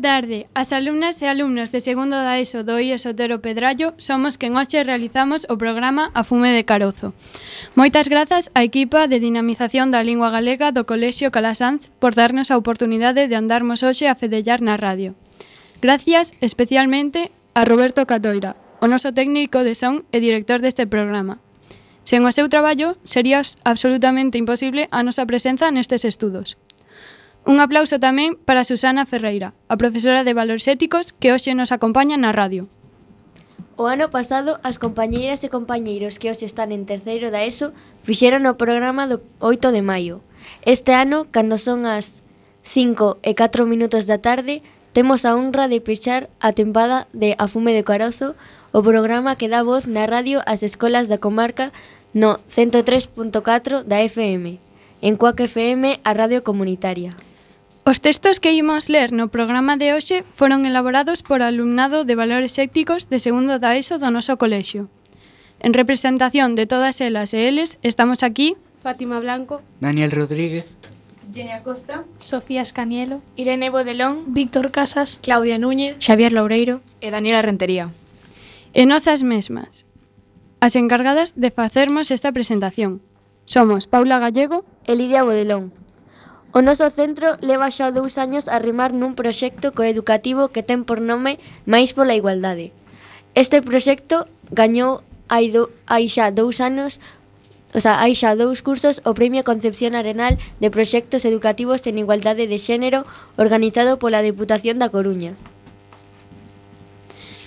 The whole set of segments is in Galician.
tarde. As alumnas e alumnos de segundo da ESO do IE Sotero Pedrallo somos quen hoxe realizamos o programa A Fume de Carozo. Moitas grazas á equipa de dinamización da lingua galega do Colexio Calasanz por darnos a oportunidade de andarmos hoxe a fedellar na radio. Gracias especialmente a Roberto Catoira, o noso técnico de son e director deste programa. Sen o seu traballo, sería absolutamente imposible a nosa presenza nestes estudos. Un aplauso tamén para Susana Ferreira, a profesora de Valores Éticos que hoxe nos acompaña na radio. O ano pasado, as compañeiras e compañeiros que hoxe están en terceiro da ESO fixeron o programa do 8 de maio. Este ano, cando son as 5 e 4 minutos da tarde, temos a honra de pechar a tempada de A Fume de Carozo, o programa que dá voz na radio ás escolas da comarca no 103.4 da FM, en Cuac FM, a radio comunitaria. Os textos que imos ler no programa de hoxe foron elaborados por alumnado de valores éticos de segundo da ESO do noso colexio. En representación de todas elas e eles, estamos aquí Fátima Blanco, Daniel Rodríguez, Genia Costa, Sofía Escanielo, Irene Bodelón, Víctor Casas, Claudia Núñez, Xavier Loureiro e Daniela Rentería. E nosas mesmas, as encargadas de facermos esta presentación. Somos Paula Gallego e Lidia Bodelón. O noso centro leva xa dous anos a rimar nun proxecto coeducativo que ten por nome Mais pola Igualdade. Este proxecto gañou hai, do, hai xa dous anos O sea, hai xa dous cursos o Premio Concepción Arenal de Proxectos Educativos en Igualdade de Xénero organizado pola Deputación da Coruña.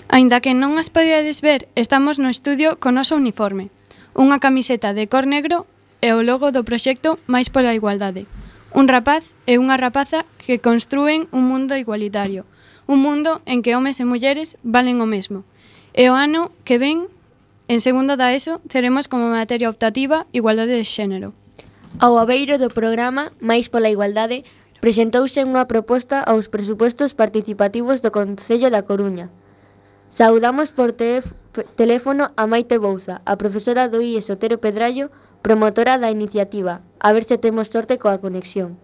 Aínda que non as podíades ver, estamos no estudio con noso uniforme, unha camiseta de cor negro e o logo do proxecto Mais pola Igualdade. Un rapaz e unha rapaza que construen un mundo igualitario, un mundo en que homes e mulleres valen o mesmo. E o ano que ven, en segundo da ESO, teremos como materia optativa igualdade de xénero. Ao abeiro do programa Mais pola Igualdade, presentouse unha proposta aos presupostos participativos do Concello da Coruña. Saudamos por teléfono a Maite Bouza, a profesora do IES Otero Pedrallo, promotora da iniciativa, a ver se temos sorte coa conexión.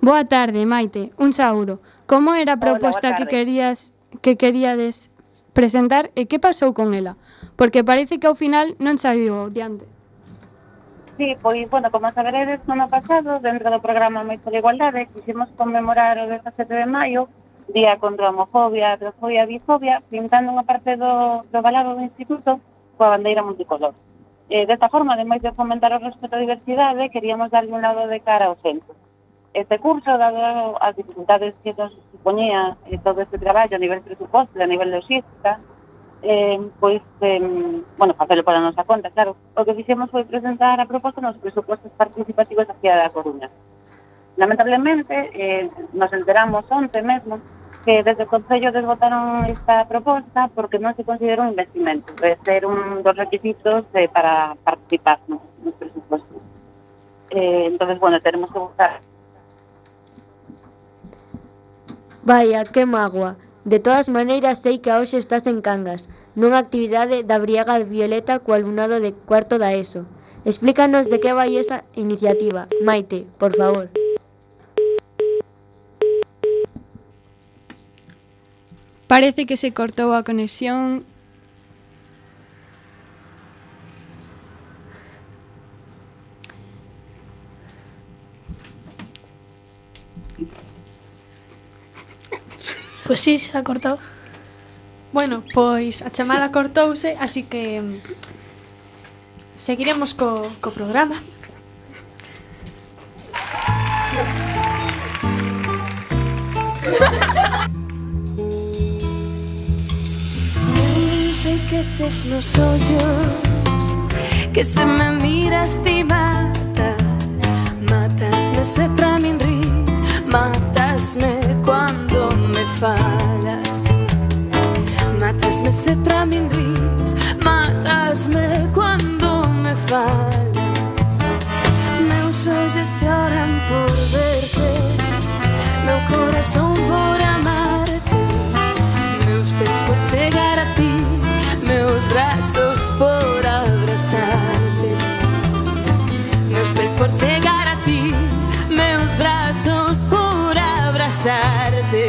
Boa tarde, Maite. Un saúdo. Como era a proposta Hola, que querías que queríades presentar e que pasou con ela? Porque parece que ao final non saiu diante. Sí, pois, bueno, como saberedes, no ano pasado, dentro do programa Meixo de Igualdade, quisimos conmemorar o 17 de maio, día contra a homofobia, a e a bifobia, pintando unha parte do, do balado do instituto coa bandeira multicolor. Eh, desta forma, ademais de fomentar o respeto á diversidade, queríamos darle un lado de cara ao centro. Este curso, dado as dificultades que nos suponía eh, todo este traballo a nivel presuposto e a nivel logística, eh, pois, eh, bueno, facelo para a nosa conta, claro, o que fixemos foi presentar a proposta nos presupostos participativos da Cidade da Coruña. Lamentablemente, eh, nos enteramos onte mesmo que desde o Concello desbotaron esta proposta porque non se considera un investimento, debe ser un dos requisitos eh, para participar nos, nos presupostos. Eh, entonces, bueno, tenemos que buscar. Vaya, que magua. De todas maneiras, sei que hoxe estás en Cangas, nunha actividade da Briaga Violeta co alumnado de cuarto da ESO. Explícanos de que vai esa iniciativa, Maite, por favor. Parece que se cortou a conexión Pois si, sí, se ha cortado. Bueno, pois a chamada cortouse, así que mm, seguiremos co, co programa. metes nos ollos Que se me miras ti matas Matasme se pra min rís Matasme cuando me falas Matasme se pra min matas Matasme cuando me falas. Meus ollos choran por verte Meu corazón por es por chegar a ti, meus brazos por abrazarte.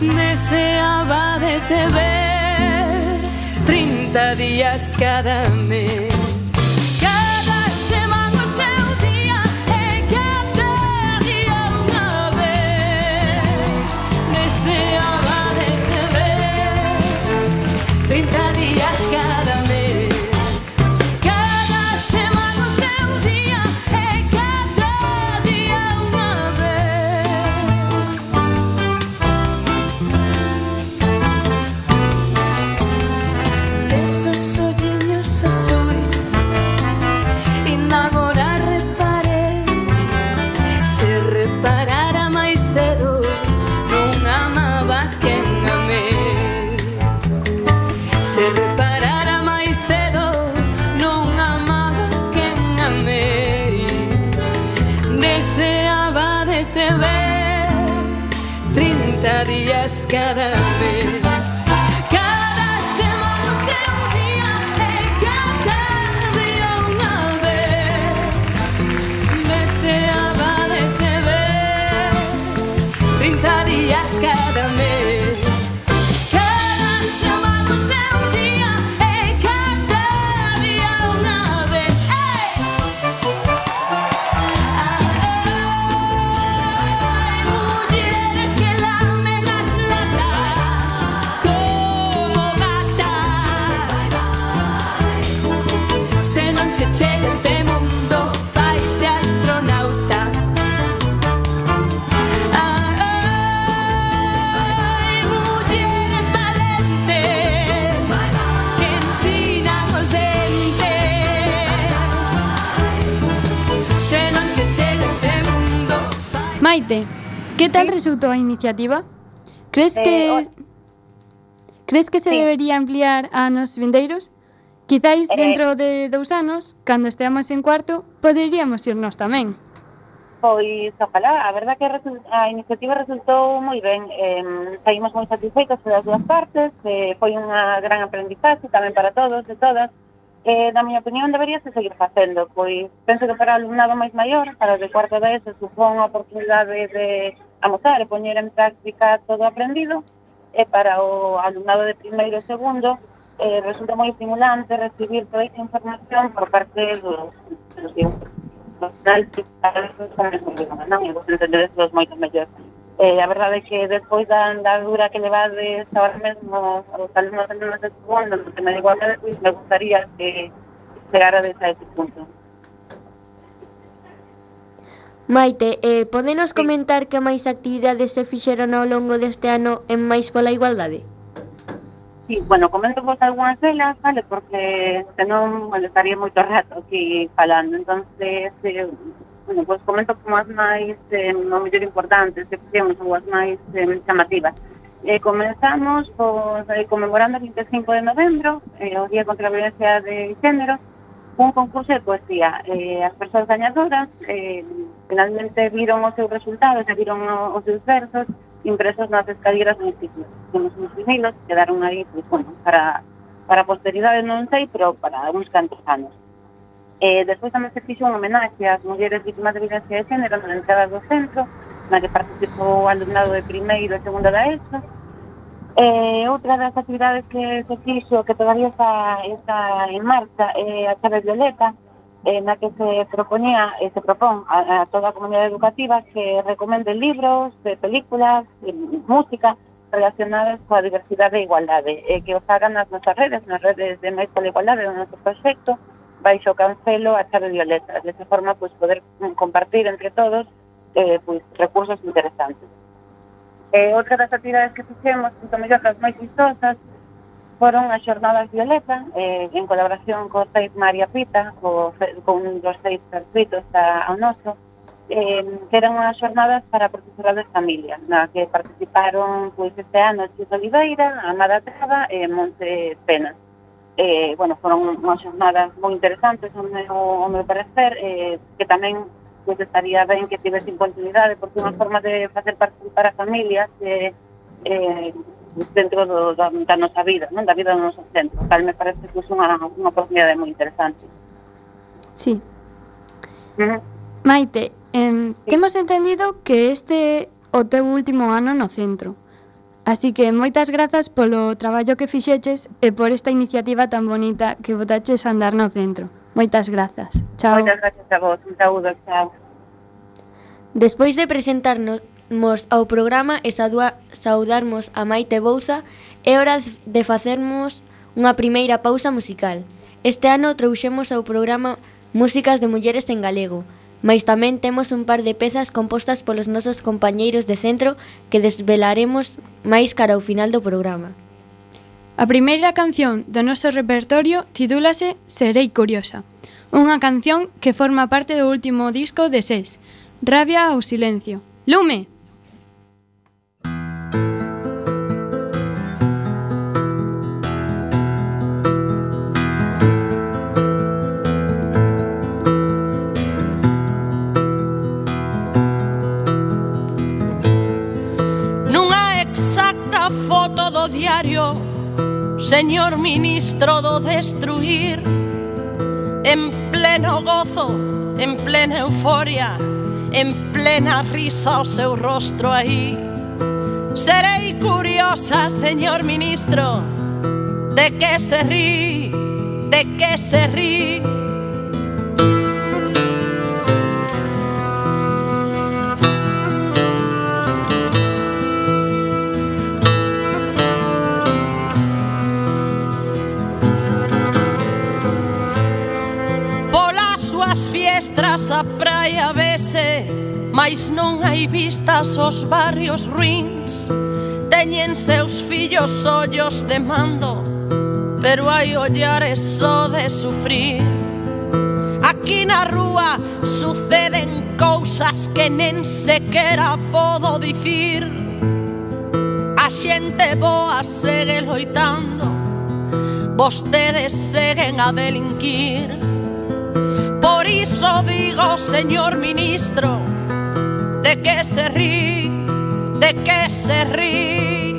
Deseaba de te ver 30 días cada mes. together. tal resultou a iniciativa? Crees eh, que eh, o... crees que se sí. debería ampliar a anos vindeiros? Quizáis eh. dentro eh, de dous anos, cando esteamos en cuarto, poderíamos irnos tamén. Pois, ojalá, a verdad que a iniciativa resultou moi ben. Eh, saímos moi satisfeitos das dúas partes, eh, foi unha gran aprendizaxe tamén para todos e todas. Eh, na miña opinión, deberíase seguir facendo, pois penso que para o alumnado máis maior, para o de cuarto de eso, supón a oportunidade de, de amosar e poñer en práctica todo aprendido e para o alumnado de primeiro e segundo eh, resulta moi estimulante recibir toda esa información por parte dos dos dos moito mellores. Eh, a verdade é que despois da andadura que levades ahora mesmo aos alumnos alumnos de segundo, no que me digo me gustaría que chegara a ese punto. Maite, eh, podenos comentar que máis actividades se fixeron ao longo deste ano en máis pola igualdade? Sí, bueno, comento vos algunhas delas, vale, porque senón bueno, estaría moito rato aquí falando. Entonces, eh, bueno, pues comento como as máis, eh, o mellor importantes, que fixemos, ou as máis eh, chamativas. Eh, comenzamos pois, eh, conmemorando o 25 de novembro, eh, o Día contra a Violencia de Género, un concurso de poesía. Eh, as persoas gañadoras eh, finalmente viron os seus resultados e viron os seus versos impresos nas escaleras do instituto. Temos uns vinilos que quedaron aí, pues, bueno, para, para posteridade non sei, pero para uns cantos anos. Eh, despois tamén se fixo un homenaxe ás mulleres víctimas de violencia de género na entrada do centro, na que participou o alumnado de primeiro e segundo da ESO, Eh, outra das actividades que se fixo que todavía está, está en marcha é a chave violeta, eh, na que se proponía e eh, se propón a, a toda a comunidade educativa que recomende libros, de películas, de música relacionadas coa diversidade e igualdade, e eh, que os hagan nas nosas redes, nas redes de Mais pola Igualdade, no noso proxecto, baixo cancelo a chave violeta. De esa forma, pois, poder compartir entre todos eh, pois, recursos interesantes. Eh, outra das actividades que fixemos, que mellor das máis vistosas, foron as xornadas Violeta, eh, en colaboración co Seis María Pita, co, con dos seis circuitos da, ao noso, eh, que eran unhas xornadas para profesorado de familia, na que participaron pois, este ano Chico Oliveira, Amada Traba eh, e Monte Pena. Eh, bueno, foron unhas xornadas moi interesantes, ao meu, ao meu parecer, eh, que tamén pois estaría ben que tivesen continuidade, porque unha forma de facer participar as familias eh, eh, dentro do, da, da nosa vida, non? da vida do noso centro, tal me parece que é unha, unha oportunidade moi interesante. Sí. Uh -huh. Maite, eh, temos entendido que este o teu último ano no centro. Así que moitas grazas polo traballo que fixeches e por esta iniciativa tan bonita que botaches a andar no centro. Moitas grazas. Chao. Moitas grazas a vos. Un saúdo. Chao. Despois de presentarnos ao programa e saudarmos a Maite Bouza, é hora de facermos unha primeira pausa musical. Este ano trouxemos ao programa Músicas de Mulleres en Galego, mas tamén temos un par de pezas compostas polos nosos compañeiros de centro que desvelaremos máis cara ao final do programa. A primeira canción do noso repertorio titúlase Serei Curiosa, unha canción que forma parte do último disco de SES, Rabia ao silencio. Lume! Nunha exacta foto do diario Señor ministro do destruir En pleno gozo, en plena euforia En plena risa o rostro aí. Serei curiosa, señor ministro De que se rí, de que se rí Mostras a praia vese Mais non hai vistas os barrios ruins. Teñen seus fillos ollos de mando Pero hai ollares só de sufrir. Aquí na rúa suceden cousas que nen sequera podo dicir. A xente boa segue loitando Vostedes seguen a delinquir. eso digo, señor ministro, de qué se ríe, de qué se ríe.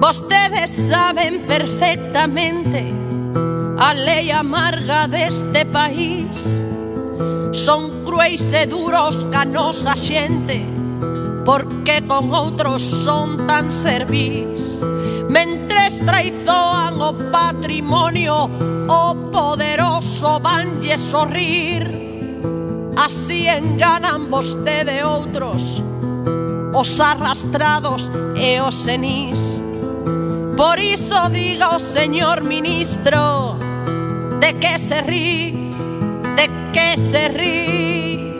Ustedes saben perfectamente a lei amarga deste país. Son cruéis e duros ca nosa xente Porque con outros son tan servís Mentres traizoan o patrimonio O poderoso vanlle sorrir. Así enganan vostede outros Os arrastrados e os senís. Por iso diga o señor ministro ¿De que se ríe? ¿De que se ríe?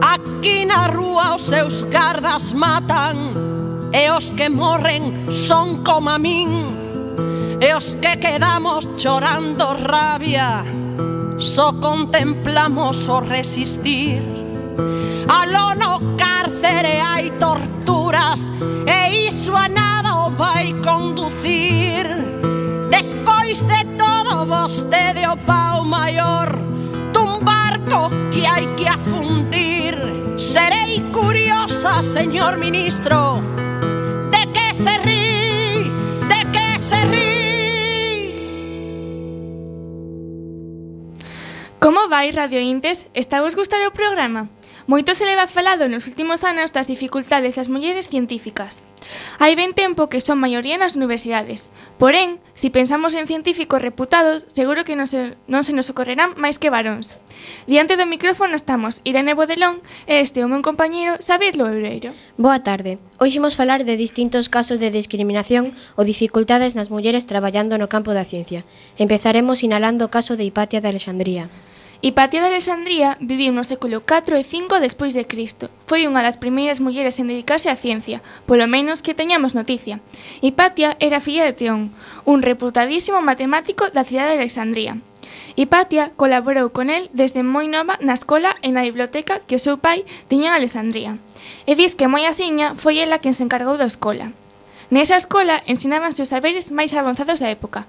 Aquí na rúa os seus cardas matan E os que morren son como a min E os que quedamos chorando rabia. Só contemplamos o resistir. Aló no cárcere hai torturas E iso a nada o vai conducir. Despois de todo vostede o pau maior Dun barco que hai que afundir. Serei curiosa, señor ministro De que se ríe Como vai, Radio Intes? Está vos gustar o programa? Moito se leva falado nos últimos anos das dificultades das mulleres científicas. Hai ben tempo que son maioría nas universidades. Porén, se si pensamos en científicos reputados, seguro que non se, non se nos ocorrerán máis que varóns. Diante do micrófono estamos Irene Bodelón e este o meu compañeiro Xavier Loureiro. Boa tarde. Hoxe imos falar de distintos casos de discriminación ou dificultades nas mulleres traballando no campo da ciencia. Empezaremos inhalando o caso de Hipatia de Alexandría. Hipatia de Alexandría viviu no século 4 e 5 despois de Cristo. Foi unha das primeiras mulleres en dedicarse á ciencia, polo menos que teñamos noticia. Hipatia era filla de Teón, un reputadísimo matemático da cidade de Alexandría. Hipatia colaborou con el desde moi nova na escola e na biblioteca que o seu pai tiña en Alexandría. E diz que moi asiña foi ela quen se encargou da escola. Nesa escola ensinábanse os saberes máis avanzados da época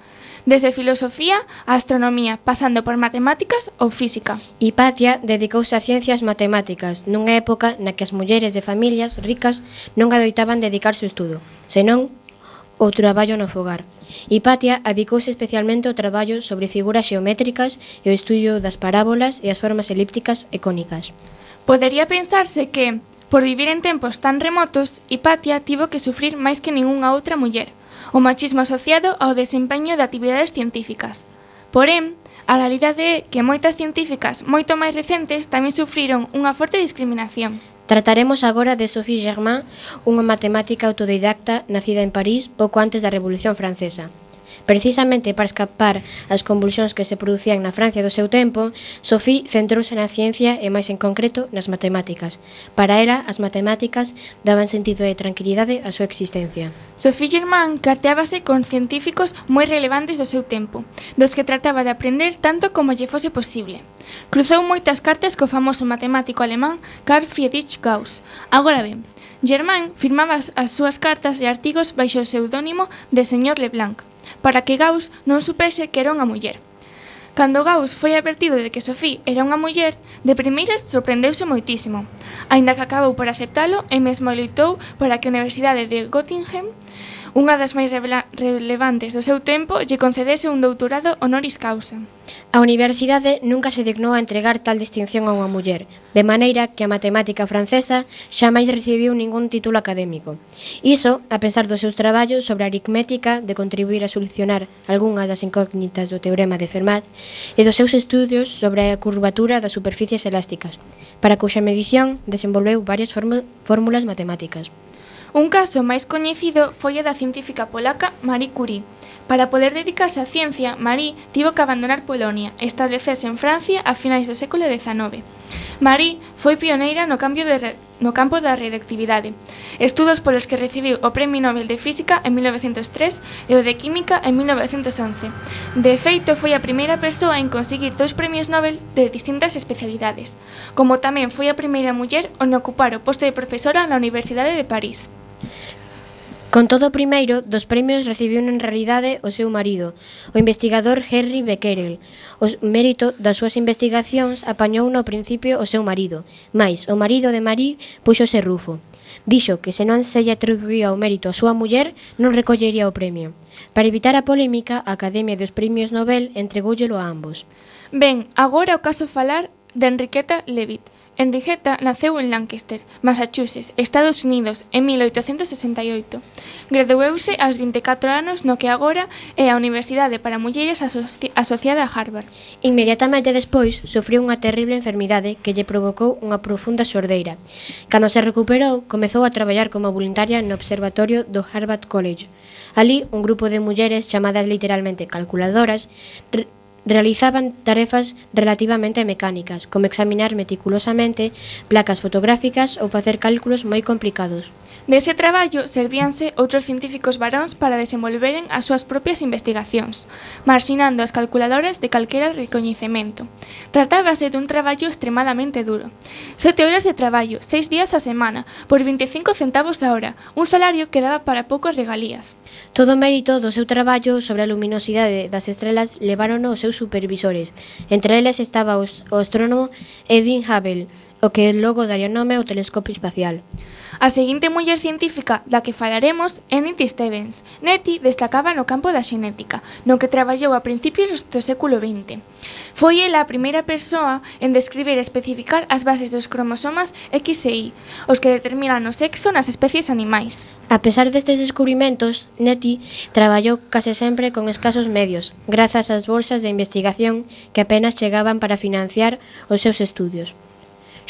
desde filosofía a astronomía, pasando por matemáticas ou física. Hipatia dedicouse a ciencias matemáticas nunha época na que as mulleres de familias ricas non adoitaban dedicarse ao estudo, senón o traballo no fogar. Hipatia adicouse especialmente ao traballo sobre figuras xeométricas e o estudio das parábolas e as formas elípticas e cónicas. Podería pensarse que, por vivir en tempos tan remotos, Hipatia tivo que sufrir máis que ningunha outra muller o machismo asociado ao desempeño de actividades científicas. Porén, a realidade é que moitas científicas moito máis recentes tamén sufriron unha forte discriminación. Trataremos agora de Sophie Germain, unha matemática autodidacta nacida en París pouco antes da Revolución Francesa. Precisamente para escapar ás convulsións que se producían na Francia do seu tempo, Sophie centrouse na ciencia e máis en concreto nas matemáticas. Para ela, as matemáticas daban sentido e tranquilidade á súa existencia. Sophie Germain carteábase con científicos moi relevantes do seu tempo, dos que trataba de aprender tanto como lle fose posible. Cruzou moitas cartas co famoso matemático alemán Carl Friedrich Gauss. Agora ben, Germain firmaba as súas cartas e artigos baixo o seudónimo de Señor Leblanc para que Gauss non supese que era unha muller. Cando Gauss foi advertido de que Sophie era unha muller, de primeiras sorprendeuse moitísimo, aínda que acabou por aceptalo e mesmo loitou para que a Universidade de Göttingen Unha das máis relevantes do seu tempo lle concedese un doutorado honoris causa. A universidade nunca se dignou a entregar tal distinción a unha muller, de maneira que a matemática francesa xa máis recibiu ningún título académico. Iso, a pesar dos seus traballos sobre aritmética de contribuir a solucionar algunhas das incógnitas do teorema de Fermat e dos seus estudios sobre a curvatura das superficies elásticas, para cuxa medición desenvolveu varias fórmulas matemáticas. Un caso máis coñecido foi o da científica polaca Marie Curie. Para poder dedicarse á ciencia, Marie tivo que abandonar Polonia e establecerse en Francia a finais do século XIX. Marie foi pioneira no cambio de no campo da radioactividade. Estudos polos que recibiu o Premio Nobel de Física en 1903 e o de Química en 1911. De feito, foi a primeira persoa en conseguir dous premios Nobel de distintas especialidades, como tamén foi a primeira muller en ocupar o posto de profesora na Universidade de París. Con todo primeiro dos premios recibiu en realidade o seu marido, o investigador Henry Becquerel. O mérito das súas investigacións apañou no principio o seu marido, mais o marido de Marie puxose rufo. Dixo que se non se lle atribuía o mérito a súa muller, non recollería o premio. Para evitar a polémica, a Academia dos Premios Nobel entrególlelo a ambos. Ben, agora o caso falar de Enriqueta Levitt, Enriqueta naceu en Lancaster, Massachusetts, Estados Unidos, en 1868. Graduouse aos 24 anos no que agora é a Universidade para Mulleres asoci asociada a Harvard. Inmediatamente despois, sufriu unha terrible enfermidade que lle provocou unha profunda sordeira. Cando se recuperou, comezou a traballar como voluntaria no observatorio do Harvard College. Ali, un grupo de mulleres chamadas literalmente calculadoras Realizaban tarefas relativamente mecánicas, como examinar meticulosamente placas fotográficas ou facer cálculos moi complicados. Dese traballo servíanse outros científicos varóns para desenvolveren as súas propias investigacións, marxinando as calculadoras de calquera recoñecemento. Tratábase dun traballo extremadamente duro. Sete horas de traballo, seis días a semana, por 25 centavos a hora, un salario que daba para poucas regalías. Todo o mérito do seu traballo sobre a luminosidade das estrelas levaron ao seu seus supervisores. Entre eles estaba o astrónomo Edwin Hubble, o que logo daría nome ao telescopio espacial. A seguinte muller científica da que falaremos é Nettie Stevens. Nettie destacaba no campo da xenética, no que traballou a principios do século XX. Foi ela a primeira persoa en describir e especificar as bases dos cromosomas X e Y, os que determinan o sexo nas especies animais. A pesar destes descubrimentos, Nettie traballou case sempre con escasos medios, grazas ás bolsas de investigación que apenas chegaban para financiar os seus estudios.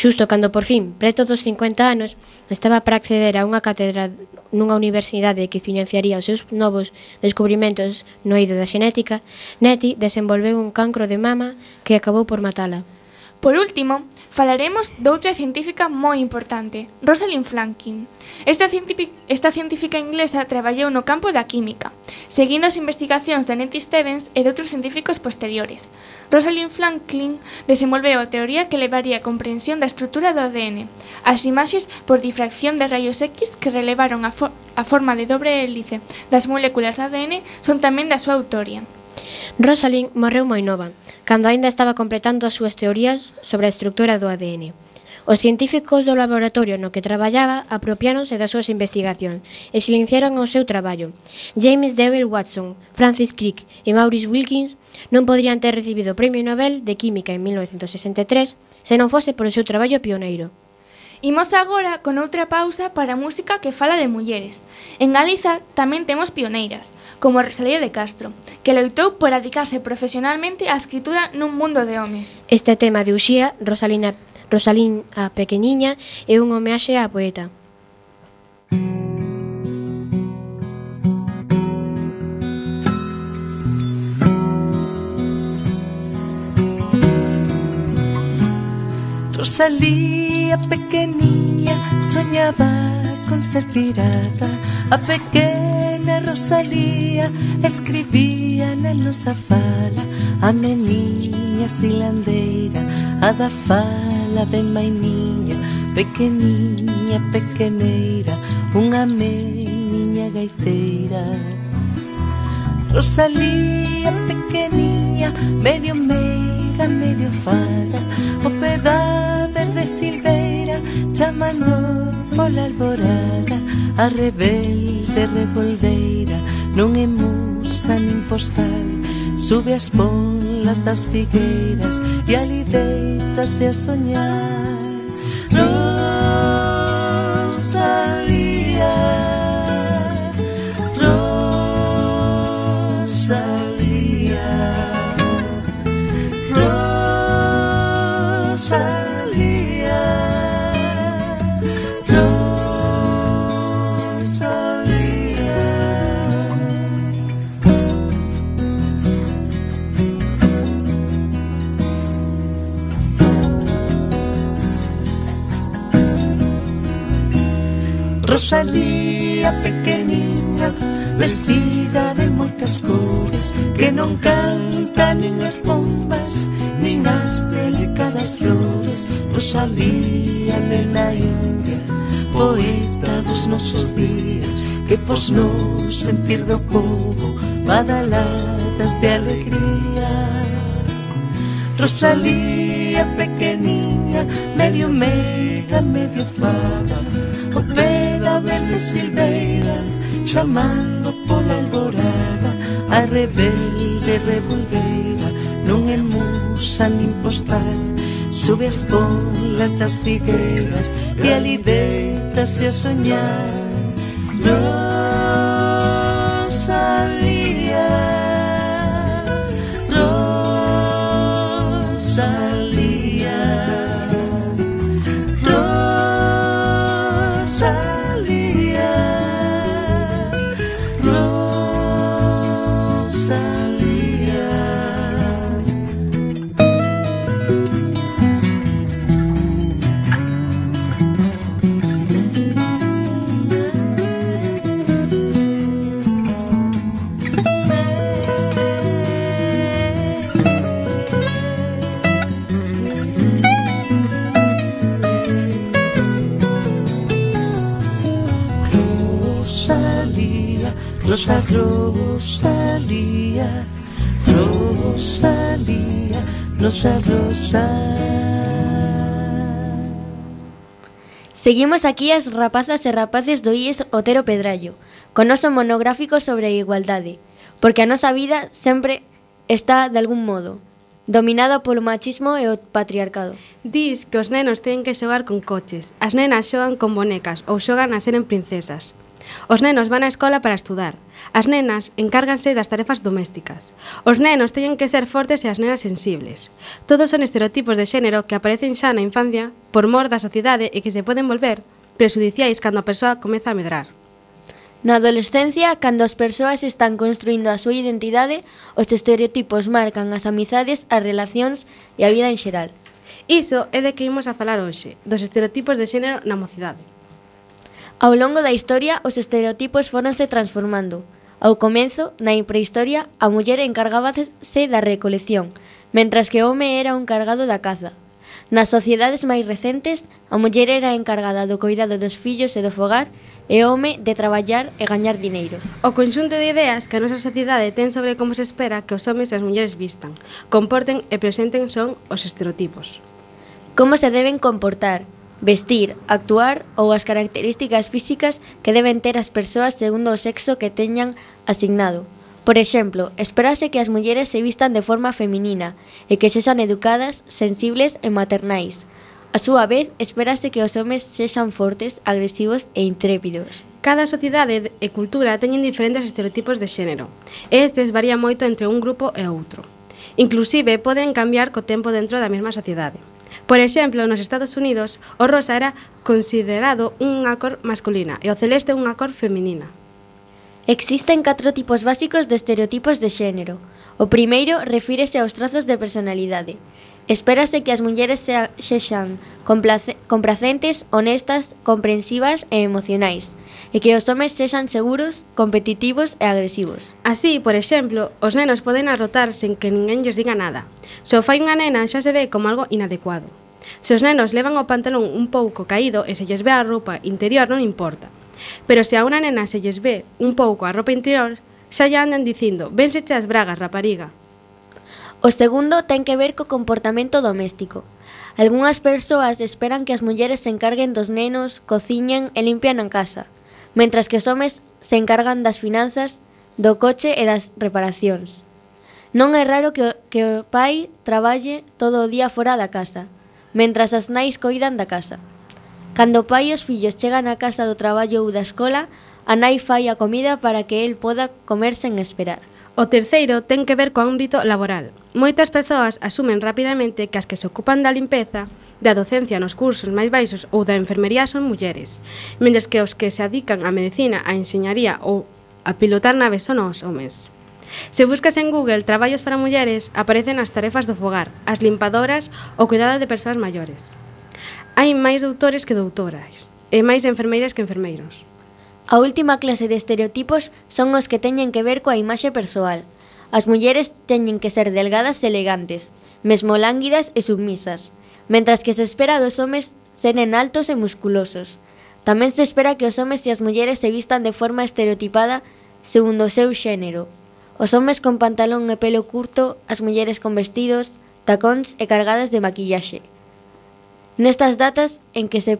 Xusto cando por fin, preto dos 50 anos, estaba para acceder a unha cátedra nunha universidade que financiaría os seus novos descubrimentos no eido da xenética, Neti desenvolveu un cancro de mama que acabou por matala. Por último, falaremos doutra científica moi importante, Rosalind Franklin. Esta, científica, esta científica inglesa traballou no campo da química, seguindo as investigacións de Nettie Stevens e de outros científicos posteriores. Rosalind Franklin desenvolveu a teoría que levaría a comprensión da estrutura do ADN, as imaxes por difracción de rayos X que relevaron a, fo a forma de dobre hélice das moléculas de ADN son tamén da súa autoría. Rosalind morreu moi nova, cando aínda estaba completando as súas teorías sobre a estructura do ADN. Os científicos do laboratorio no que traballaba apropiáronse das súas investigacións e silenciaron o seu traballo. James Devil Watson, Francis Crick e Maurice Wilkins non podrían ter recibido o Premio Nobel de Química en 1963 se non fose polo seu traballo pioneiro. Imos agora con outra pausa para música que fala de mulleres. En Galiza tamén temos pioneiras, como Rosalía de Castro, que loitou por adicarse profesionalmente á escritura nun mundo de homes. Este tema de Uxía, Rosalina, Rosalín a pequeniña, é un homeaxe á poeta. Rosalía pequeniña soñaba con ser pirata a pequeña negra Rosalía escribía na nosa fala A meniña silandeira, a da fala ben mainiña Pequeniña, pequeneira, unha meniña gaiteira. Rosalía, pequeniña, medio meio estrada medio fada O peda verde silveira Chamando pola alborada. A rebelde revoldeira Non é musa nin postal. Sube as polas das figueiras E alideitas e a soñar. Non Rosalía pequeniña Vestida de moitas cores Que non canta nin as bombas Nin as delicadas flores. Rosalía, nena india Poeta dos nosos días Que pos non sentir do povo Badaladas de alegría. Rosalía, pequeniña mega, medio meiga, medio fava Oveda, verde silveira, chamando pola alborada A rebelde revolveira, non é musa nin postal. Sube as polas das figueiras e ali deitase a soñar. nos rosa. Seguimos aquí as rapazas e rapaces do IES Otero Pedrallo, con noso monográfico sobre a igualdade, porque a nosa vida sempre está de algún modo dominada polo machismo e o patriarcado. Diz que os nenos teñen que xogar con coches, as nenas xogan con bonecas ou xogan a ser en princesas. Os nenos van á escola para estudar. As nenas encárganse das tarefas domésticas. Os nenos teñen que ser fortes e as nenas sensibles. Todos son estereotipos de xénero que aparecen xa na infancia por mor da sociedade e que se poden volver presudiciais cando a persoa comeza a medrar. Na adolescencia, cando as persoas están construindo a súa identidade, os estereotipos marcan as amizades, as relacións e a vida en xeral. Iso é de que imos a falar hoxe, dos estereotipos de xénero na mocidade. Ao longo da historia, os estereotipos foronse transformando. Ao comenzo, na prehistoria, a muller encargábase da recolección, mentras que o home era o encargado da caza. Nas sociedades máis recentes, a muller era encargada do cuidado dos fillos e do fogar e o home de traballar e gañar dineiro. O conxunto de ideas que a nosa sociedade ten sobre como se espera que os homes e as mulleres vistan, comporten e presenten son os estereotipos. Como se deben comportar, vestir, actuar ou as características físicas que deben ter as persoas segundo o sexo que teñan asignado. Por exemplo, esperase que as mulleres se vistan de forma feminina e que sexan educadas, sensibles e maternais. A súa vez, esperase que os homes sexan fortes, agresivos e intrépidos. Cada sociedade e cultura teñen diferentes estereotipos de xénero, e estes varían moito entre un grupo e outro. Inclusive, poden cambiar co tempo dentro da mesma sociedade. Por exemplo, nos Estados Unidos, o rosa era considerado unha cor masculina e o celeste unha cor feminina. Existen catro tipos básicos de estereotipos de xénero. O primeiro refírese aos trazos de personalidade. Espérase que as mulleres sexan complacentes, honestas, comprensivas e emocionais, e que os homes sexan seguros, competitivos e agresivos. Así, por exemplo, os nenos poden arrotar sen que ninguén lles diga nada. Se o fai unha nena xa se ve como algo inadecuado. Se os nenos levan o pantalón un pouco caído e se lles ve a roupa interior non importa. Pero se a unha nena se lles ve un pouco a roupa interior, xa lle andan dicindo, vénseche as bragas, rapariga. O segundo ten que ver co comportamento doméstico. Algunhas persoas esperan que as mulleres se encarguen dos nenos, cociñen e limpian a casa mentras que os homes se encargan das finanzas, do coche e das reparacións. Non é raro que, que o pai traballe todo o día fora da casa, mentras as nais coidan da casa. Cando o pai e os fillos chegan á casa do traballo ou da escola, a nai fai a comida para que el poda comer sen esperar. O terceiro ten que ver co ámbito laboral. Moitas persoas asumen rapidamente que as que se ocupan da limpeza, da docencia nos cursos máis baixos ou da enfermería son mulleres, mentres que os que se adican á medicina, á enxeñaría ou a pilotar naves son os homes. Se buscas en Google traballos para mulleres, aparecen as tarefas do fogar, as limpadoras ou cuidado de persoas maiores. Hai máis doutores que doutoras e máis enfermeiras que enfermeiros. A última clase de estereotipos son os que teñen que ver coa imaxe persoal. As mulleres teñen que ser delgadas e elegantes, mesmo lánguidas e submisas, mentras que se espera dos homes seren altos e musculosos. Tamén se espera que os homes e as mulleres se vistan de forma estereotipada segundo o seu xénero. Os homes con pantalón e pelo curto, as mulleres con vestidos, tacóns e cargadas de maquillaxe. Nestas datas en que se,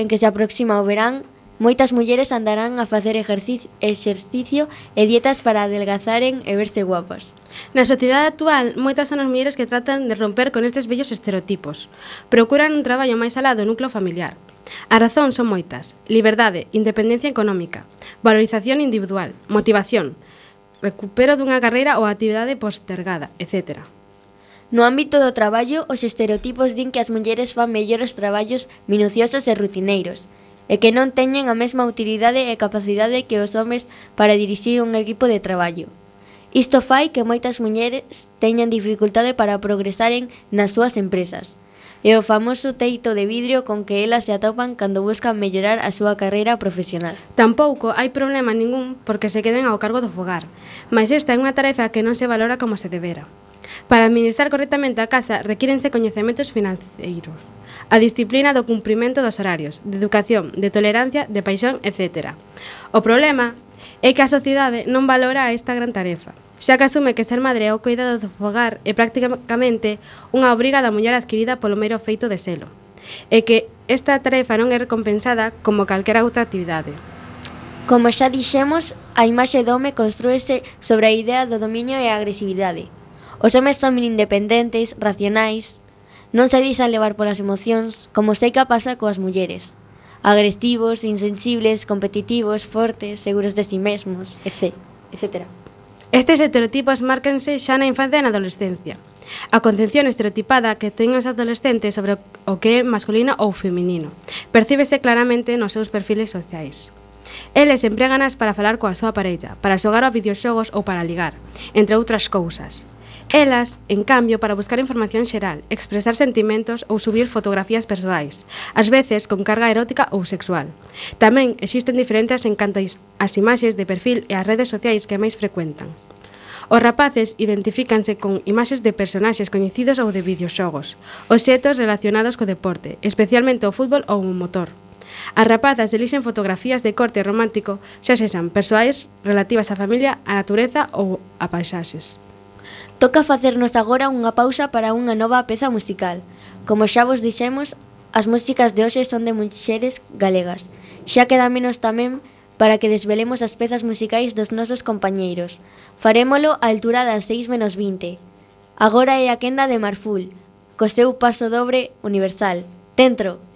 en que se aproxima o verán, Moitas mulleres andarán a facer exercicio e dietas para adelgazaren e verse guapas. Na sociedade actual, moitas son as mulleres que tratan de romper con estes vellos estereotipos. Procuran un traballo máis alá do núcleo familiar. A razón son moitas. Liberdade, independencia económica, valorización individual, motivación, recupero dunha carreira ou actividade postergada, etc. No ámbito do traballo, os estereotipos din que as mulleres fan mellores traballos minuciosos e rutineiros, e que non teñen a mesma utilidade e capacidade que os homes para dirixir un equipo de traballo. Isto fai que moitas mulleres teñan dificultade para progresaren nas súas empresas e o famoso teito de vidrio con que elas se atopan cando buscan mellorar a súa carreira profesional. Tampouco hai problema ningún porque se queden ao cargo do fogar, mas esta é unha tarefa que non se valora como se debera. Para administrar correctamente a casa requírense coñecementos financeiros a disciplina do cumprimento dos horarios, de educación, de tolerancia, de paixón, etc. O problema é que a sociedade non valora esta gran tarefa, xa que asume que ser madre é o cuidado do fogar é prácticamente unha obriga da muller adquirida polo mero feito de selo, e que esta tarefa non é recompensada como calquera outra actividade. Como xa dixemos, a imaxe do home construíse sobre a idea do dominio e a agresividade. Os homes son independentes, racionais, Non se deixan levar polas emocións, como seica pasa coas mulleres. Agresivos, insensibles, competitivos, fortes, seguros de si sí mesmos, etc. etcétera. Estes estereotipos márcanse xa na infancia e na adolescencia. A concepción estereotipada que ten os adolescentes sobre o que é masculino ou feminino percíbese claramente nos seus perfiles sociais. Eles empreganas para falar coa súa parella, para xogar a videoxogos ou para ligar, entre outras cousas. Elas, en cambio, para buscar información xeral, expresar sentimentos ou subir fotografías persoais, ás veces con carga erótica ou sexual. Tamén existen diferentes en canto ás imaxes de perfil e as redes sociais que máis frecuentan. Os rapaces identifícanse con imaxes de personaxes coñecidos ou de videoxogos, obxetos relacionados co deporte, especialmente o fútbol ou o motor. As rapazas elixen fotografías de corte romántico, xa sexan persoais relativas á familia, á natureza ou a paisaxes. Toca facernos agora unha pausa para unha nova peza musical. Como xa vos dixemos, as músicas de hoxe son de muxeres galegas. Xa queda menos tamén para que desvelemos as pezas musicais dos nosos compañeiros. Farémolo a altura das 6 menos 20. Agora é a quenda de Marful, co seu paso dobre universal. Dentro!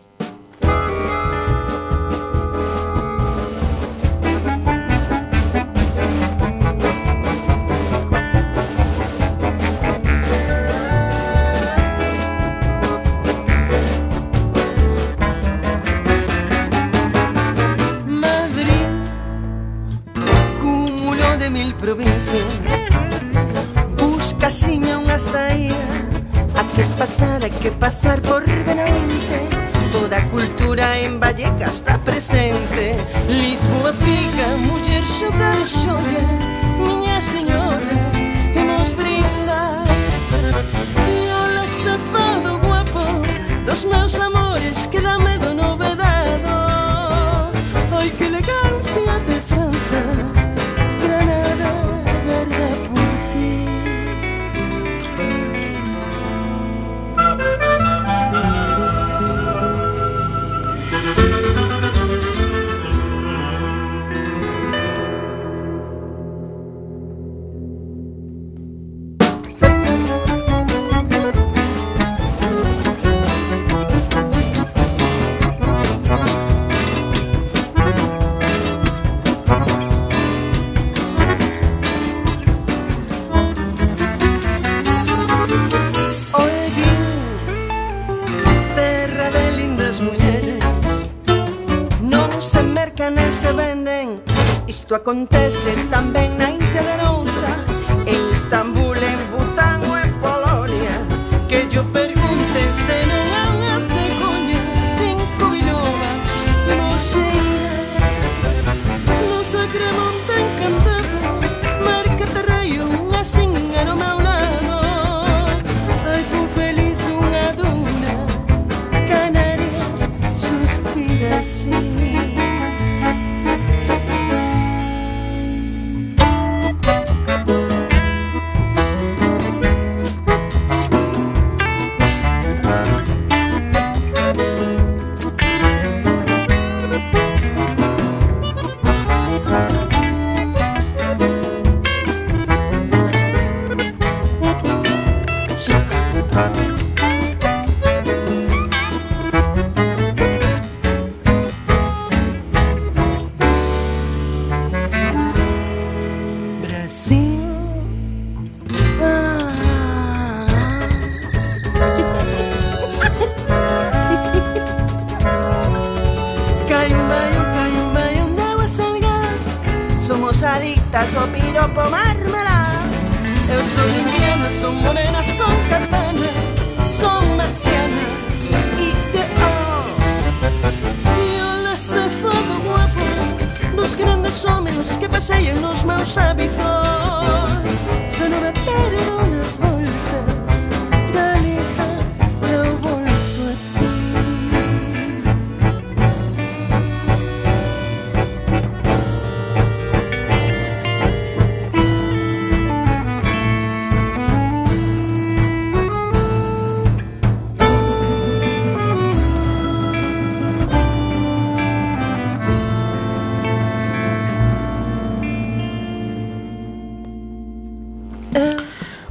que pasar por Benavente. Toda cultura en Valleca está presente. Lisboa fica, muller xogar xo conté.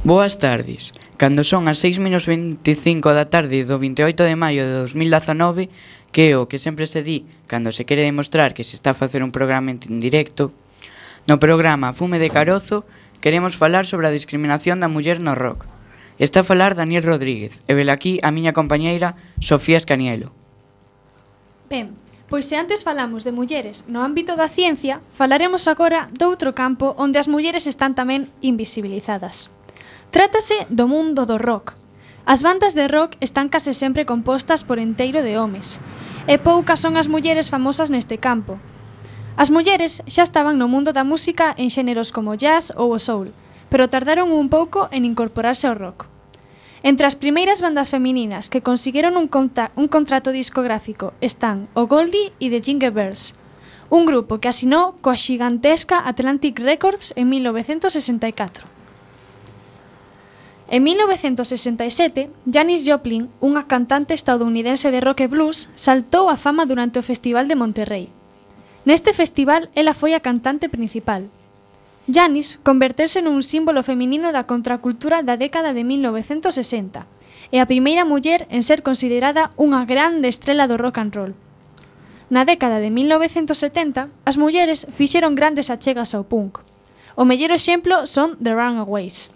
Boas tardes. Cando son as 6 menos 25 da tarde do 28 de maio de 2019, que é o que sempre se di cando se quere demostrar que se está a facer un programa en directo, no programa Fume de Carozo queremos falar sobre a discriminación da muller no rock. Está a falar Daniel Rodríguez e vel aquí a miña compañeira Sofía Escanielo. Ben, Pois se antes falamos de mulleres no ámbito da ciencia, falaremos agora doutro campo onde as mulleres están tamén invisibilizadas. Trátase do mundo do rock. As bandas de rock están case sempre compostas por enteiro de homes, e poucas son as mulleres famosas neste campo. As mulleres xa estaban no mundo da música en xéneros como jazz ou o soul, pero tardaron un pouco en incorporarse ao rock. Entre as primeiras bandas femininas que conseguiron un, conta, un contrato discográfico están o Goldie e The Jingle Bells, un grupo que asinou coa xigantesca Atlantic Records en 1964. En 1967, Janis Joplin, unha cantante estadounidense de rock e blues, saltou a fama durante o Festival de Monterrey. Neste festival, ela foi a cantante principal. Janis converterse nun símbolo feminino da contracultura da década de 1960 e a primeira muller en ser considerada unha grande estrela do rock and roll. Na década de 1970, as mulleres fixeron grandes achegas ao punk. O mellor exemplo son The Runaways.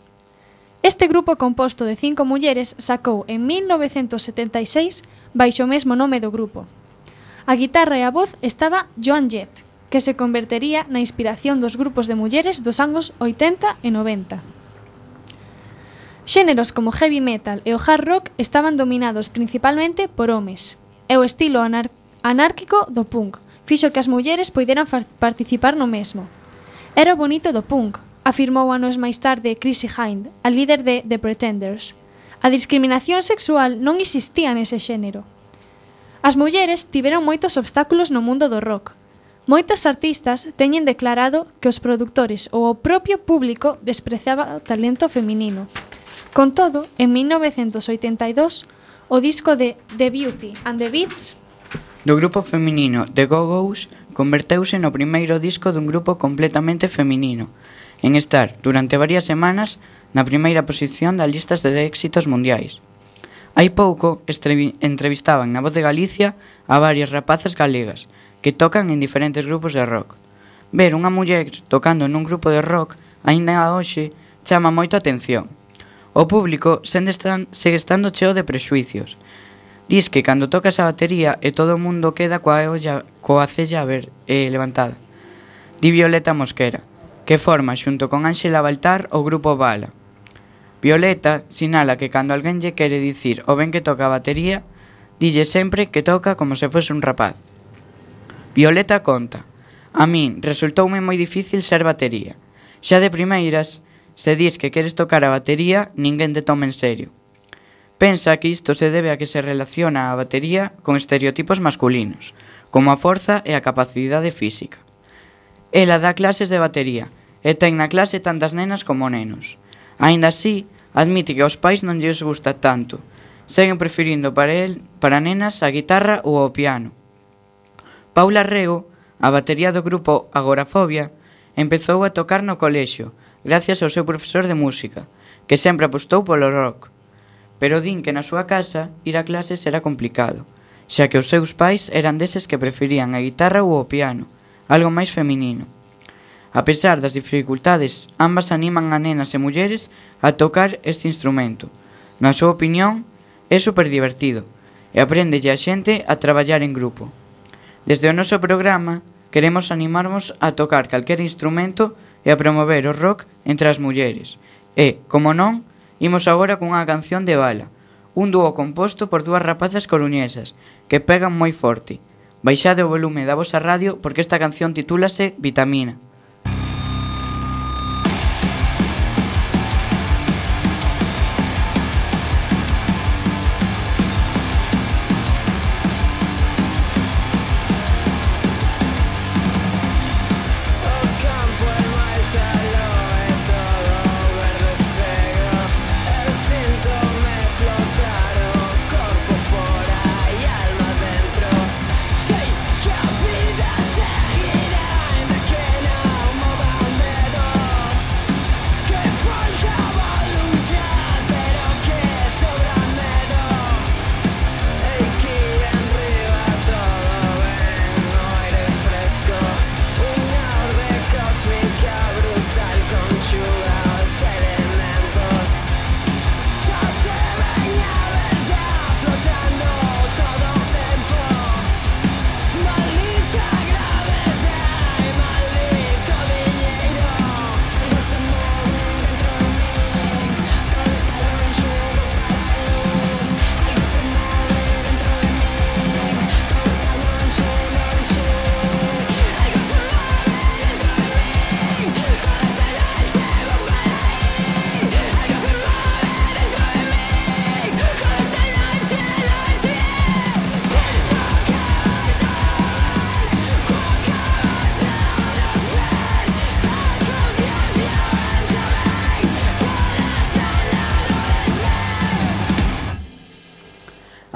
Este grupo composto de cinco mulleres sacou en 1976 baixo o mesmo nome do grupo. A guitarra e a voz estaba Joan Jett, que se convertería na inspiración dos grupos de mulleres dos anos 80 e 90. Xéneros como heavy metal e o hard rock estaban dominados principalmente por homes, e o estilo anar anárquico do punk fixo que as mulleres poideran participar no mesmo. Era o bonito do punk, afirmou anos máis tarde Chrissy Hind, a líder de The Pretenders. A discriminación sexual non existía nese xénero. As mulleres tiveron moitos obstáculos no mundo do rock. Moitas artistas teñen declarado que os productores ou o propio público despreciaba o talento feminino. Con todo, en 1982, o disco de The Beauty and the Beats do grupo feminino The Go-Go's converteuse no primeiro disco dun grupo completamente feminino, en estar durante varias semanas na primeira posición das listas de éxitos mundiais. Hai pouco entrevistaban na Voz de Galicia a varias rapazas galegas que tocan en diferentes grupos de rock. Ver unha muller tocando nun grupo de rock aínda hoxe chama moito a atención. O público sende estan, segue estando cheo de prexuicios. Diz que cando tocas a batería e todo o mundo queda coa, olla, coa cella a ver, eh, levantada. Di Violeta Mosquera, que forma xunto con Ángela Baltar o grupo Bala. Violeta sinala que cando alguén lle quere dicir o ben que toca a batería, dille sempre que toca como se fose un rapaz. Violeta conta, a min resultoume moi difícil ser batería. Xa de primeiras, se dis que queres tocar a batería, ninguén te toma en serio. Pensa que isto se debe a que se relaciona a batería con estereotipos masculinos, como a forza e a capacidade física. Ela dá clases de batería, e ten na clase tantas nenas como nenos. Aínda así, admite que aos pais non lles gusta tanto. Seguen preferindo para el, para nenas a guitarra ou o piano. Paula Rego, a batería do grupo Agorafobia, empezou a tocar no colexio, gracias ao seu profesor de música, que sempre apostou polo rock. Pero din que na súa casa ir a clases era complicado, xa que os seus pais eran deses que preferían a guitarra ou o piano, algo máis feminino. A pesar das dificultades, ambas animan a nenas e mulleres a tocar este instrumento. Na súa opinión, é superdivertido e apréndelle a xente a traballar en grupo. Desde o noso programa, queremos animarmos a tocar calquer instrumento e a promover o rock entre as mulleres. E, como non, imos agora cunha canción de bala, un dúo composto por dúas rapazas coruñesas, que pegan moi forte. Baixade o volume da vosa radio porque esta canción titúlase Vitamina.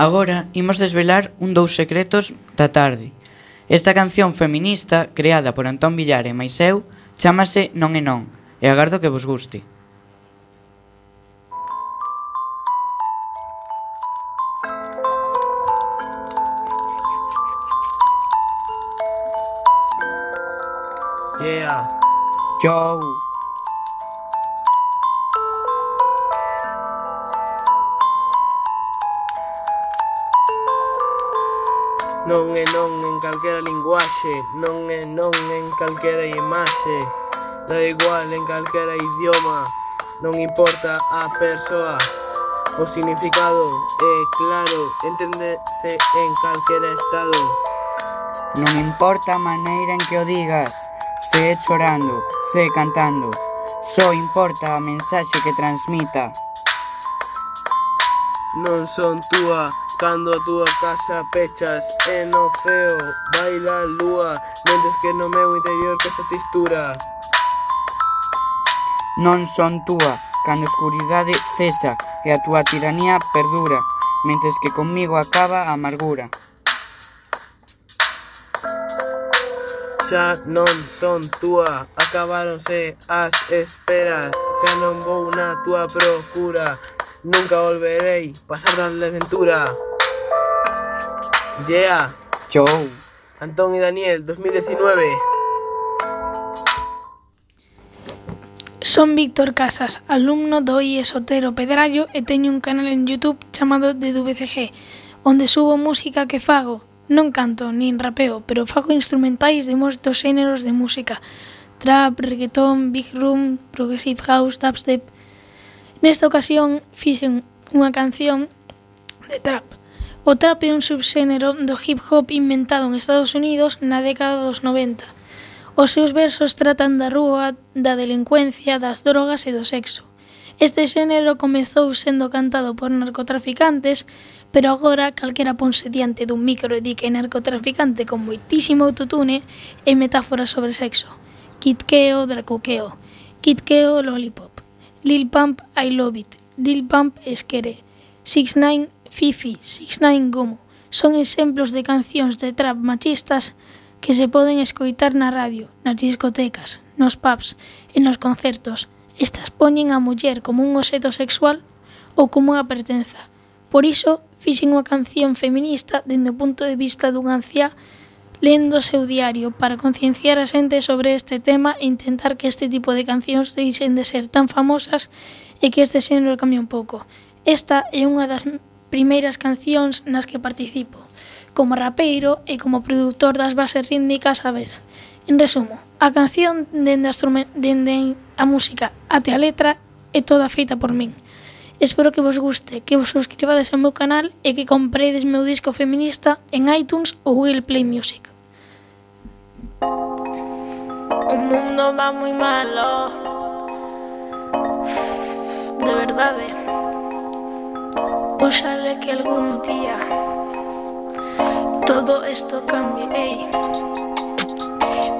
Agora imos desvelar un dous secretos da tarde. Esta canción feminista, creada por Antón Villar e Maiseu, chamase Non e Non, e agardo que vos guste. Yeah. Joe. Non é non en calquera linguaxe Non é non en calquera imaxe. Da igual en calquera idioma Non importa a persoa. O significado é claro Entendese en calquera estado. Non importa a maneira en que o digas, se é chorando, se é cantando, só importa a mensaxe que transmita. Non son túa Cando a túa casa pechas e no ceo baila a lúa Mentes que no meu interior que esa textura Non son túa, cando a escuridade cesa e a túa tiranía perdura Mentes que comigo acaba a amargura. Xa non son túa Acabáronse as esperas Xa non vou na túa procura Nunca volverei pasar da desventura Yeah Chou! Antón y Daniel 2019 Son Víctor Casas, alumno do IES Otero Pedrallo e teño un canal en YouTube chamado DWCG, onde subo música que fago. Non canto, nin rapeo, pero fago instrumentais de moitos xéneros de música. Trap, reggaetón, big room, progressive house, dubstep. Nesta ocasión fixen unha canción de trap. O trap é un subxénero do hip hop inventado en Estados Unidos na década dos 90. Os seus versos tratan da rúa, da delincuencia, das drogas e do sexo. Este xénero comezou sendo cantado por narcotraficantes, pero agora calquera ponse diante dun micro e di que é narcotraficante con moitísimo autotune e metáforas sobre sexo. Kitkeo, dracuqueo. Kitkeo, lollipop. Lil Pump I Love It, Lil Pump Esquere, 6ix9ine Fifi, 6ix9ine Gomo. Son exemplos de cancións de trap machistas que se poden escoitar na radio, nas discotecas, nos pubs e nos concertos. Estas poñen a muller como un obxeto sexual ou como unha pertenza. Por iso, fixen unha canción feminista dende o punto de vista dunha anciá lendo o seu diario para concienciar a xente sobre este tema e intentar que este tipo de cancións deixen de ser tan famosas e que este xénero cambie un pouco. Esta é unha das primeiras cancións nas que participo, como rapeiro e como produtor das bases rítmicas a vez. En resumo, a canción dende a, dende a música até a letra é toda feita por min. Espero que vos guste, que vos suscribades ao meu canal e que compredes meu disco feminista en iTunes ou Google Play Music. O mundo va moi malo. De verdade. Eh. Oxale que algún día todo isto cambie. Hey.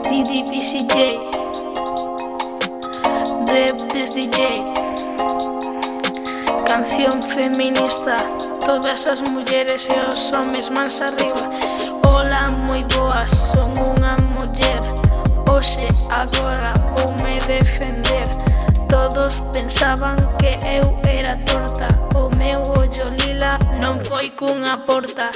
DDPCJ. Debes DJ. Canción feminista. Todas as mulleres e os homes mans arriba. hoxe, agora voume defender. Todos pensaban que eu era torta. O meu ollo lila non foi cunha porta.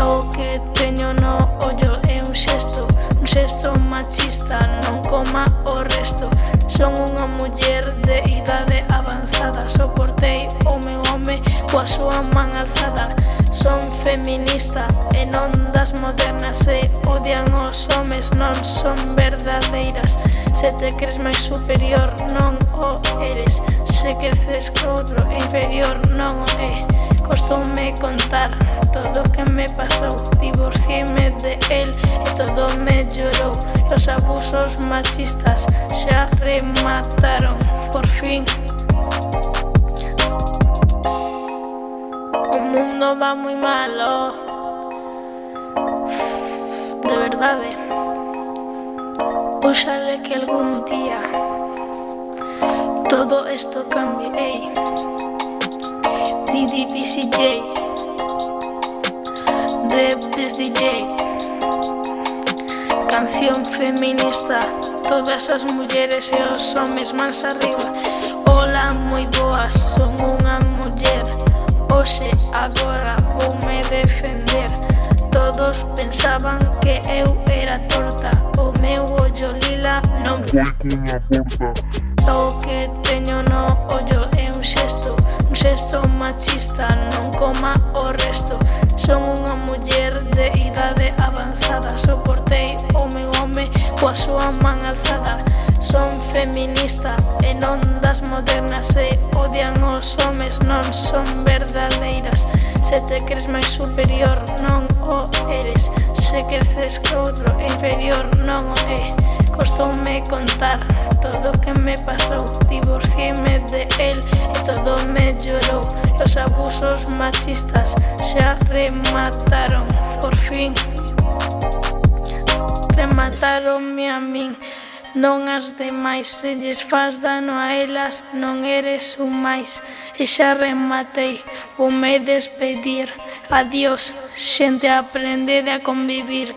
O que teño no ollo é un xesto Un xesto machista, non coma o resto. Son unha muller de idade avanzada. Soportei o meu home coa súa man alzada. Son feminista e non das modernas e odian os homes, non son verdadeiras. Se te crees máis superior non o eres. Se creces que outro inferior non o é. Costoume contar todo o que me pasou. Divorciéme de el e todo me llorou Los abusos machistas xa remataron. Por fin. Mundo va muy malo De verdade Oxale que algún día Todo esto cambie Ey. Didi BCJ de Best DJ. Canción feminista, todas as mulleres e os homes mans arriba. Hola, moi boas, son unha muller. Oxe, agora voume defender. Todos pensaban que eu era torta. O meu ollo lila non foi cunha porta. O que teño no ollo é un xesto Un xesto machista, non coma o resto. Son unha muller de idade avanzada. Soportei o meu home coa súa man alzada. Son feminista e non das modernas E odian os homes, non son verdadeiras. Se te crees máis superior, non o eres. Se creces que outro inferior, non o é. Costoume contar todo o que me pasou. Divorciéme de el e todo me llorou. Os abusos machistas xa remataron. Por fin remataronme a min non as demais, se lles faz dano a elas, non eres un máis. E xa rematei, vou me despedir. Adiós, xente, aprendede a convivir.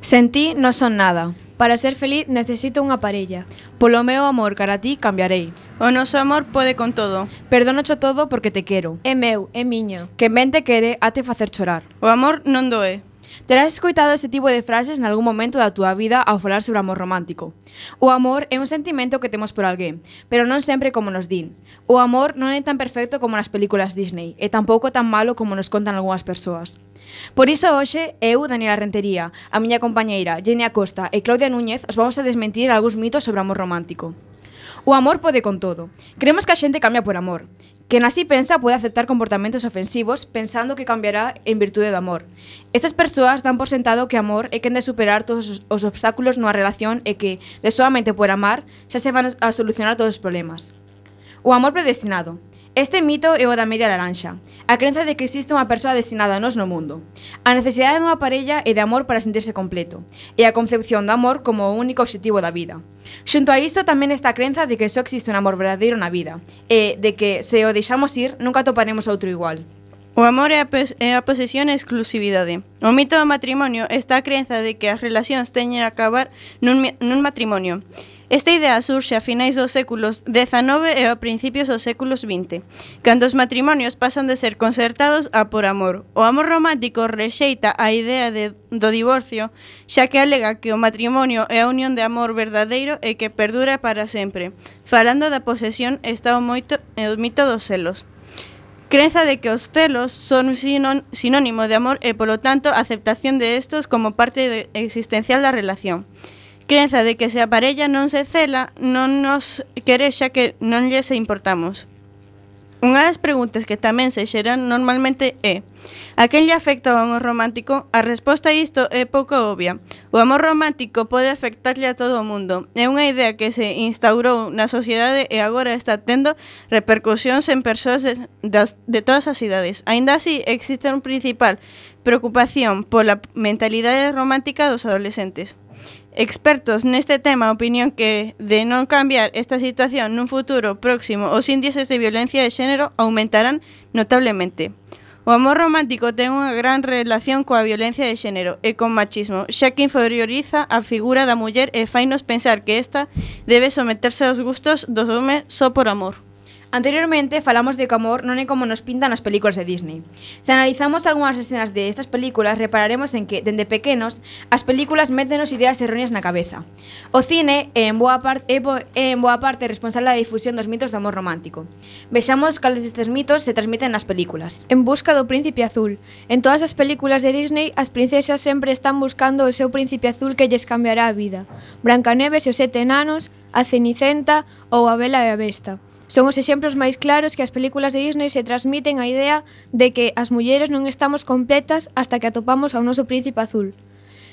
Sen ti non son nada. Para ser feliz necesito unha parella. Polo meu amor cara a ti cambiarei. O noso amor pode con todo. Perdonocho todo porque te quero. É meu, é miño. Que ben te quere ate facer chorar. O amor non doe. Terás escoitado ese tipo de frases en algún momento da túa vida ao falar sobre amor romántico. O amor é un sentimento que temos por alguén, pero non sempre como nos din. O amor non é tan perfecto como nas películas Disney e tampouco tan malo como nos contan algunhas persoas. Por iso hoxe, eu, Daniela Rentería, a miña compañeira Jenny Acosta e Claudia Núñez os vamos a desmentir algúns mitos sobre o amor romántico. O amor pode con todo. Creemos que a xente cambia por amor. Quen así pensa pode aceptar comportamentos ofensivos pensando que cambiará en virtude do amor. Estas persoas dan por sentado que amor é quen de superar todos os, os obstáculos nunha relación e que, de soamente por amar, xa se van a solucionar todos os problemas. O amor predestinado, Este mito é o da media laranxa, a crenza de que existe unha persoa destinada a nos no mundo, a necesidade dunha parella e de amor para sentirse completo, e a concepción do amor como o único objetivo da vida. Xunto a isto tamén está a crenza de que só existe un amor verdadeiro na vida, e de que se o deixamos ir nunca toparemos outro igual. O amor é a, é a posesión e a exclusividade. O mito do matrimonio está a crenza de que as relacións teñen a acabar nun, nun matrimonio, Esta idea surxe a finais dos séculos XIX e a principios dos séculos XX, cando os matrimonios pasan de ser concertados a por amor. O amor romántico rexeita a idea de, do divorcio, xa que alega que o matrimonio é a unión de amor verdadeiro e que perdura para sempre. Falando da posesión está o, moito, o mito dos celos crenza de que os celos son sinónimo de amor e, polo tanto, aceptación de estos como parte de existencial da relación. Crenza de que se a parella non se cela, non nos quere xa que non lle se importamos. Unha das preguntas que tamén se xeran normalmente é A quen lle afecta o amor romántico? A resposta a isto é pouco obvia. O amor romántico pode afectarlle a todo o mundo. É unha idea que se instaurou na sociedade e agora está tendo repercusións en persoas de, das, de todas as idades. Ainda así, existe un principal preocupación pola mentalidade romántica dos adolescentes. Expertos neste tema opinión que, de non cambiar esta situación nun futuro próximo, os índices de violencia de xénero aumentarán notablemente. O amor romántico ten unha gran relación coa violencia de xénero e con machismo, xa que inferioriza a figura da muller e fainos pensar que esta debe someterse aos gustos dos homes só por amor. Anteriormente falamos de que o amor non é como nos pintan as películas de Disney. Se analizamos algunhas escenas de estas películas, repararemos en que, dende pequenos, as películas métenos ideas erróneas na cabeza. O cine é en boa parte, é, bo, é en boa parte responsable da difusión dos mitos do amor romántico. Vexamos cales destes mitos se transmiten nas películas. En busca do príncipe azul. En todas as películas de Disney, as princesas sempre están buscando o seu príncipe azul que lles cambiará a vida. Brancaneves e os sete enanos, a Cenicienta ou a Bela e a Besta. Son os exemplos máis claros que as películas de Disney se transmiten a idea de que as mulleres non estamos completas hasta que atopamos ao noso príncipe azul.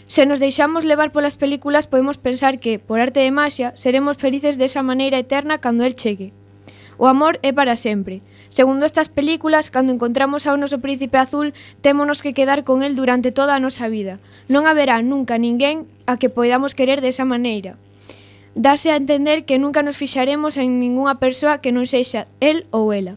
Se nos deixamos levar polas películas podemos pensar que, por arte de maxia, seremos felices desa maneira eterna cando el chegue. O amor é para sempre. Segundo estas películas, cando encontramos ao noso príncipe azul, témonos que quedar con el durante toda a nosa vida. Non haberá nunca ninguén a que podamos querer desa maneira. Dase a entender que nunca nos fixaremos en ningunha persoa que non sexa el ou ela.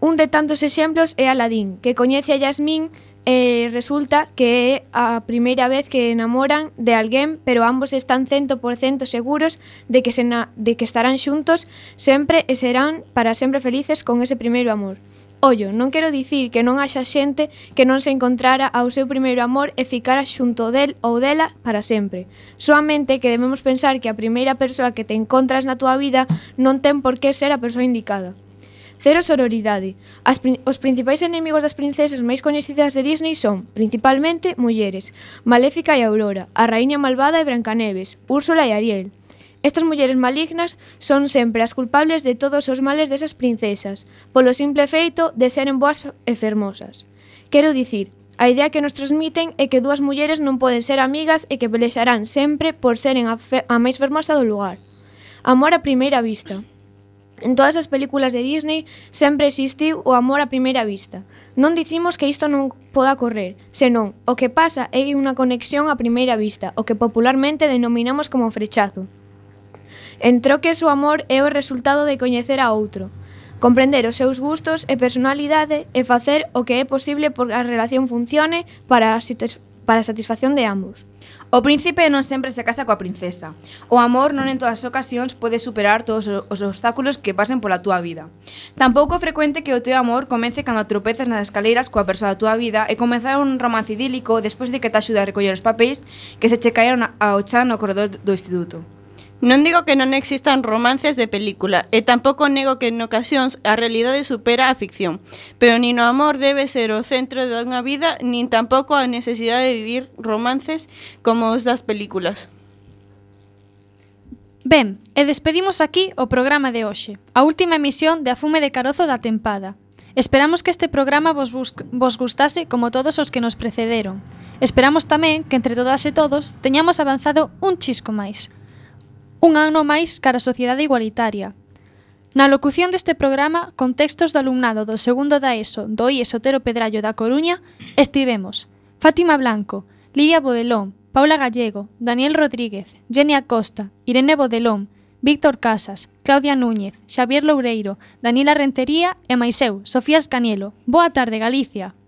Un de tantos exemplos é Aladín, que coñece a Yasmín e resulta que é a primeira vez que enamoran de alguén, pero ambos están 100% seguros de que, se na, de que estarán xuntos sempre e serán para sempre felices con ese primeiro amor. Ollo, non quero dicir que non haxa xente que non se encontrara ao seu primeiro amor e ficara xunto del ou dela para sempre. Soamente que debemos pensar que a primeira persoa que te encontras na túa vida non ten por que ser a persoa indicada. Cero sororidade. As, os principais enemigos das princesas máis coñecidas de Disney son, principalmente, mulleres. Maléfica e Aurora, a Raíña Malvada e Brancaneves, Úrsula e Ariel. Estas mulleres malignas son sempre as culpables de todos os males desas princesas, polo simple feito de seren boas e fermosas. Quero dicir, a idea que nos transmiten é que dúas mulleres non poden ser amigas e que pelexarán sempre por seren a, a máis fermosa do lugar. Amor a primeira vista. En todas as películas de Disney sempre existiu o amor a primeira vista. Non dicimos que isto non poda correr, senón o que pasa é unha conexión a primeira vista, o que popularmente denominamos como frechazo. En troque o amor é o resultado de coñecer a outro, comprender os seus gustos e personalidade e facer o que é posible por a relación funcione para a, para a satisfacción de ambos. O príncipe non sempre se casa coa princesa. O amor non en todas as ocasións pode superar todos os obstáculos que pasen pola túa vida. Tampouco é frecuente que o teu amor comece cando tropezas nas escaleiras coa persoa da túa vida e comezar un romance idílico despois de que te axuda a recoller os papéis que se che caeron ao chan no corredor do instituto. Non digo que non existan romances de película, e tampouco nego que en ocasións a realidade supera a ficción, pero nin o amor debe ser o centro dunha vida, nin tampouco a necesidade de vivir romances como os das películas. Ben, e despedimos aquí o programa de hoxe, a última emisión de Afume de Carozo da tempada. Esperamos que este programa vos, vos gustase como todos os que nos precederon. Esperamos tamén que entre todas e todos teñamos avanzado un chisco máis, un ano máis cara a sociedade igualitaria. Na locución deste programa, con textos do alumnado do segundo da ESO do IES Otero Pedrallo da Coruña, estivemos Fátima Blanco, Lidia Bodelón, Paula Gallego, Daniel Rodríguez, Jenny Acosta, Irene Bodelón, Víctor Casas, Claudia Núñez, Xavier Loureiro, Daniela Rentería e Maiseu, Sofía Escanielo. Boa tarde, Galicia.